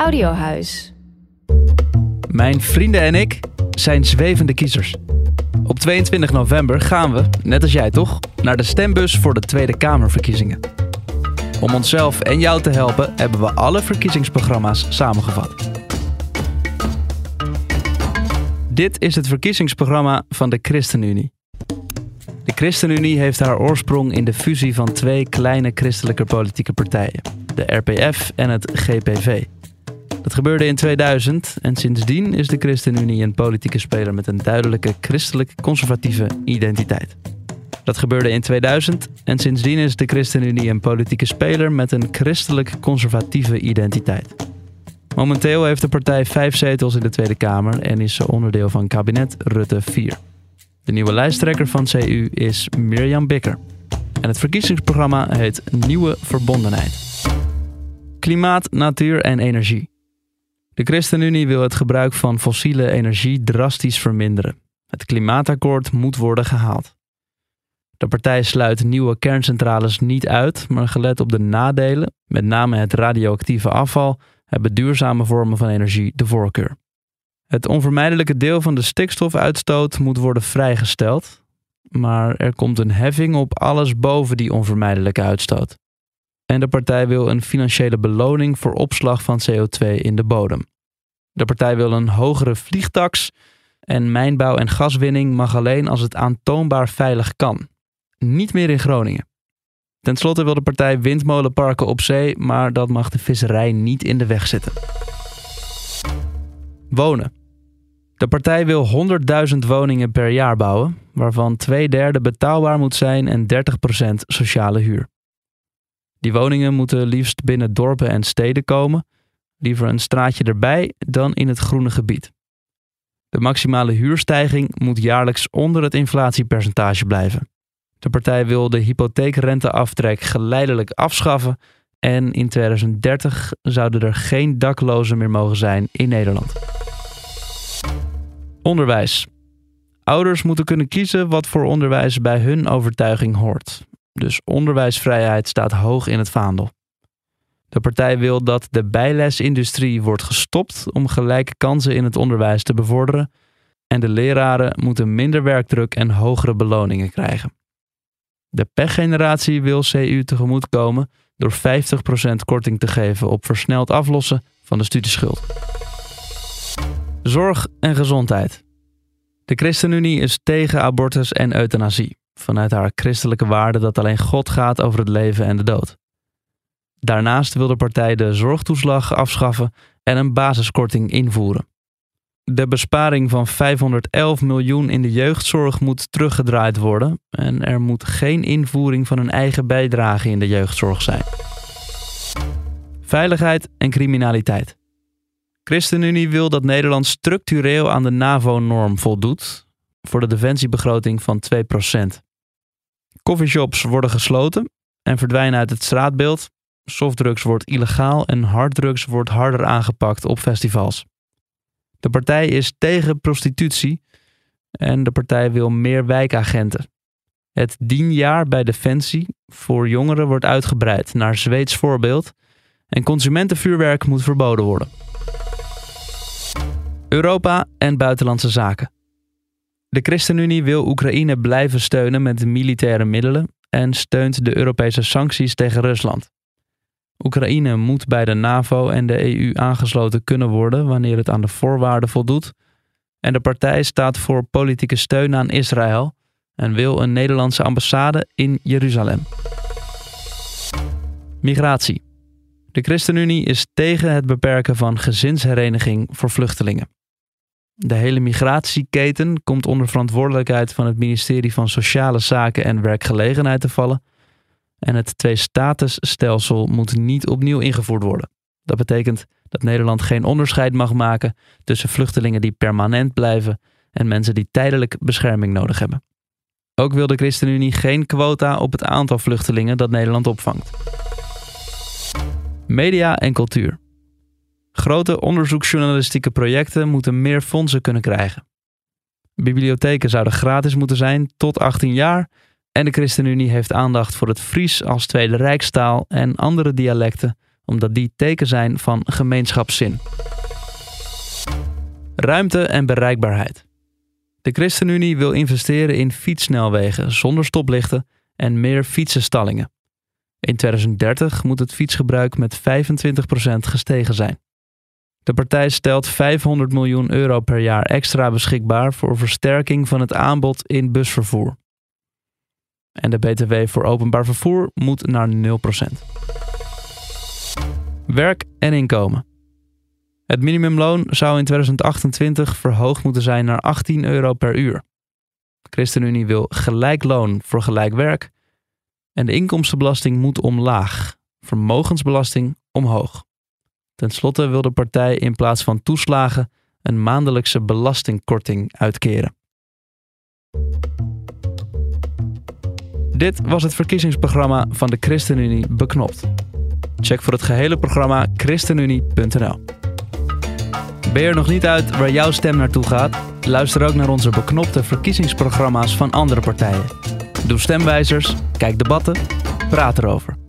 Audiohuis. Mijn vrienden en ik zijn zwevende kiezers. Op 22 november gaan we, net als jij toch, naar de stembus voor de Tweede Kamerverkiezingen. Om onszelf en jou te helpen hebben we alle verkiezingsprogramma's samengevat. Dit is het verkiezingsprogramma van de ChristenUnie. De ChristenUnie heeft haar oorsprong in de fusie van twee kleine christelijke politieke partijen, de RPF en het GPV. Dat gebeurde in 2000 en sindsdien is de ChristenUnie een politieke speler met een duidelijke christelijk-conservatieve identiteit. Dat gebeurde in 2000 en sindsdien is de ChristenUnie een politieke speler met een christelijk-conservatieve identiteit. Momenteel heeft de partij vijf zetels in de Tweede Kamer en is ze onderdeel van kabinet Rutte 4. De nieuwe lijsttrekker van CU is Mirjam Bikker. En het verkiezingsprogramma heet Nieuwe Verbondenheid. Klimaat, natuur en energie. De ChristenUnie wil het gebruik van fossiele energie drastisch verminderen. Het klimaatakkoord moet worden gehaald. De partij sluit nieuwe kerncentrales niet uit, maar gelet op de nadelen, met name het radioactieve afval, hebben duurzame vormen van energie de voorkeur. Het onvermijdelijke deel van de stikstofuitstoot moet worden vrijgesteld, maar er komt een heffing op alles boven die onvermijdelijke uitstoot. En de partij wil een financiële beloning voor opslag van CO2 in de bodem. De partij wil een hogere vliegtax en mijnbouw en gaswinning mag alleen als het aantoonbaar veilig kan. Niet meer in Groningen. Ten slotte wil de partij windmolenparken op zee, maar dat mag de visserij niet in de weg zitten. Wonen. De partij wil 100.000 woningen per jaar bouwen, waarvan twee derde betaalbaar moet zijn en 30% sociale huur. Die woningen moeten liefst binnen dorpen en steden komen, liever een straatje erbij dan in het groene gebied. De maximale huurstijging moet jaarlijks onder het inflatiepercentage blijven. De partij wil de hypotheekrenteaftrek geleidelijk afschaffen en in 2030 zouden er geen daklozen meer mogen zijn in Nederland. Onderwijs. Ouders moeten kunnen kiezen wat voor onderwijs bij hun overtuiging hoort. Dus onderwijsvrijheid staat hoog in het vaandel. De partij wil dat de bijlesindustrie wordt gestopt om gelijke kansen in het onderwijs te bevorderen. En de leraren moeten minder werkdruk en hogere beloningen krijgen. De pechgeneratie wil CU tegemoetkomen door 50% korting te geven op versneld aflossen van de studieschuld. Zorg en gezondheid. De ChristenUnie is tegen abortus en euthanasie, vanuit haar christelijke waarde dat alleen God gaat over het leven en de dood. Daarnaast wil de partij de zorgtoeslag afschaffen en een basiskorting invoeren. De besparing van 511 miljoen in de jeugdzorg moet teruggedraaid worden en er moet geen invoering van een eigen bijdrage in de jeugdzorg zijn. Veiligheid en criminaliteit. ChristenUnie wil dat Nederland structureel aan de NAVO-norm voldoet voor de defensiebegroting van 2%. Coffeeshops worden gesloten en verdwijnen uit het straatbeeld. Softdrugs wordt illegaal en harddrugs wordt harder aangepakt op festivals. De partij is tegen prostitutie en de partij wil meer wijkagenten. Het dienjaar bij Defensie voor jongeren wordt uitgebreid naar Zweeds voorbeeld en consumentenvuurwerk moet verboden worden. Europa en buitenlandse zaken. De ChristenUnie wil Oekraïne blijven steunen met militaire middelen en steunt de Europese sancties tegen Rusland. Oekraïne moet bij de NAVO en de EU aangesloten kunnen worden wanneer het aan de voorwaarden voldoet. En de partij staat voor politieke steun aan Israël en wil een Nederlandse ambassade in Jeruzalem. Migratie. De ChristenUnie is tegen het beperken van gezinshereniging voor vluchtelingen. De hele migratieketen komt onder verantwoordelijkheid van het ministerie van Sociale Zaken en Werkgelegenheid te vallen en het twee-statusstelsel moet niet opnieuw ingevoerd worden. Dat betekent dat Nederland geen onderscheid mag maken tussen vluchtelingen die permanent blijven en mensen die tijdelijk bescherming nodig hebben. Ook wil de ChristenUnie geen quota op het aantal vluchtelingen dat Nederland opvangt. Media en cultuur. Grote onderzoeksjournalistieke projecten moeten meer fondsen kunnen krijgen. Bibliotheken zouden gratis moeten zijn tot 18 jaar en de ChristenUnie heeft aandacht voor het Fries als tweede rijkstaal en andere dialecten omdat die teken zijn van gemeenschapszin. Ruimte en bereikbaarheid. De ChristenUnie wil investeren in fietssnelwegen zonder stoplichten en meer fietsenstallingen. In 2030 moet het fietsgebruik met 25% gestegen zijn. De partij stelt 500 miljoen euro per jaar extra beschikbaar voor versterking van het aanbod in busvervoer. En de BTW voor openbaar vervoer moet naar 0%. Werk en inkomen. Het minimumloon zou in 2028 verhoogd moeten zijn naar 18 euro per uur. De ChristenUnie wil gelijk loon voor gelijk werk en de inkomstenbelasting moet omlaag, vermogensbelasting omhoog. Ten slotte wil de partij in plaats van toeslagen een maandelijkse belastingkorting uitkeren. Dit was het verkiezingsprogramma van de ChristenUnie Beknopt. Check voor het gehele programma christenunie.nl. Ben je er nog niet uit waar jouw stem naartoe gaat? Luister ook naar onze beknopte verkiezingsprogramma's van andere partijen. Doe stemwijzers, kijk debatten, praat erover.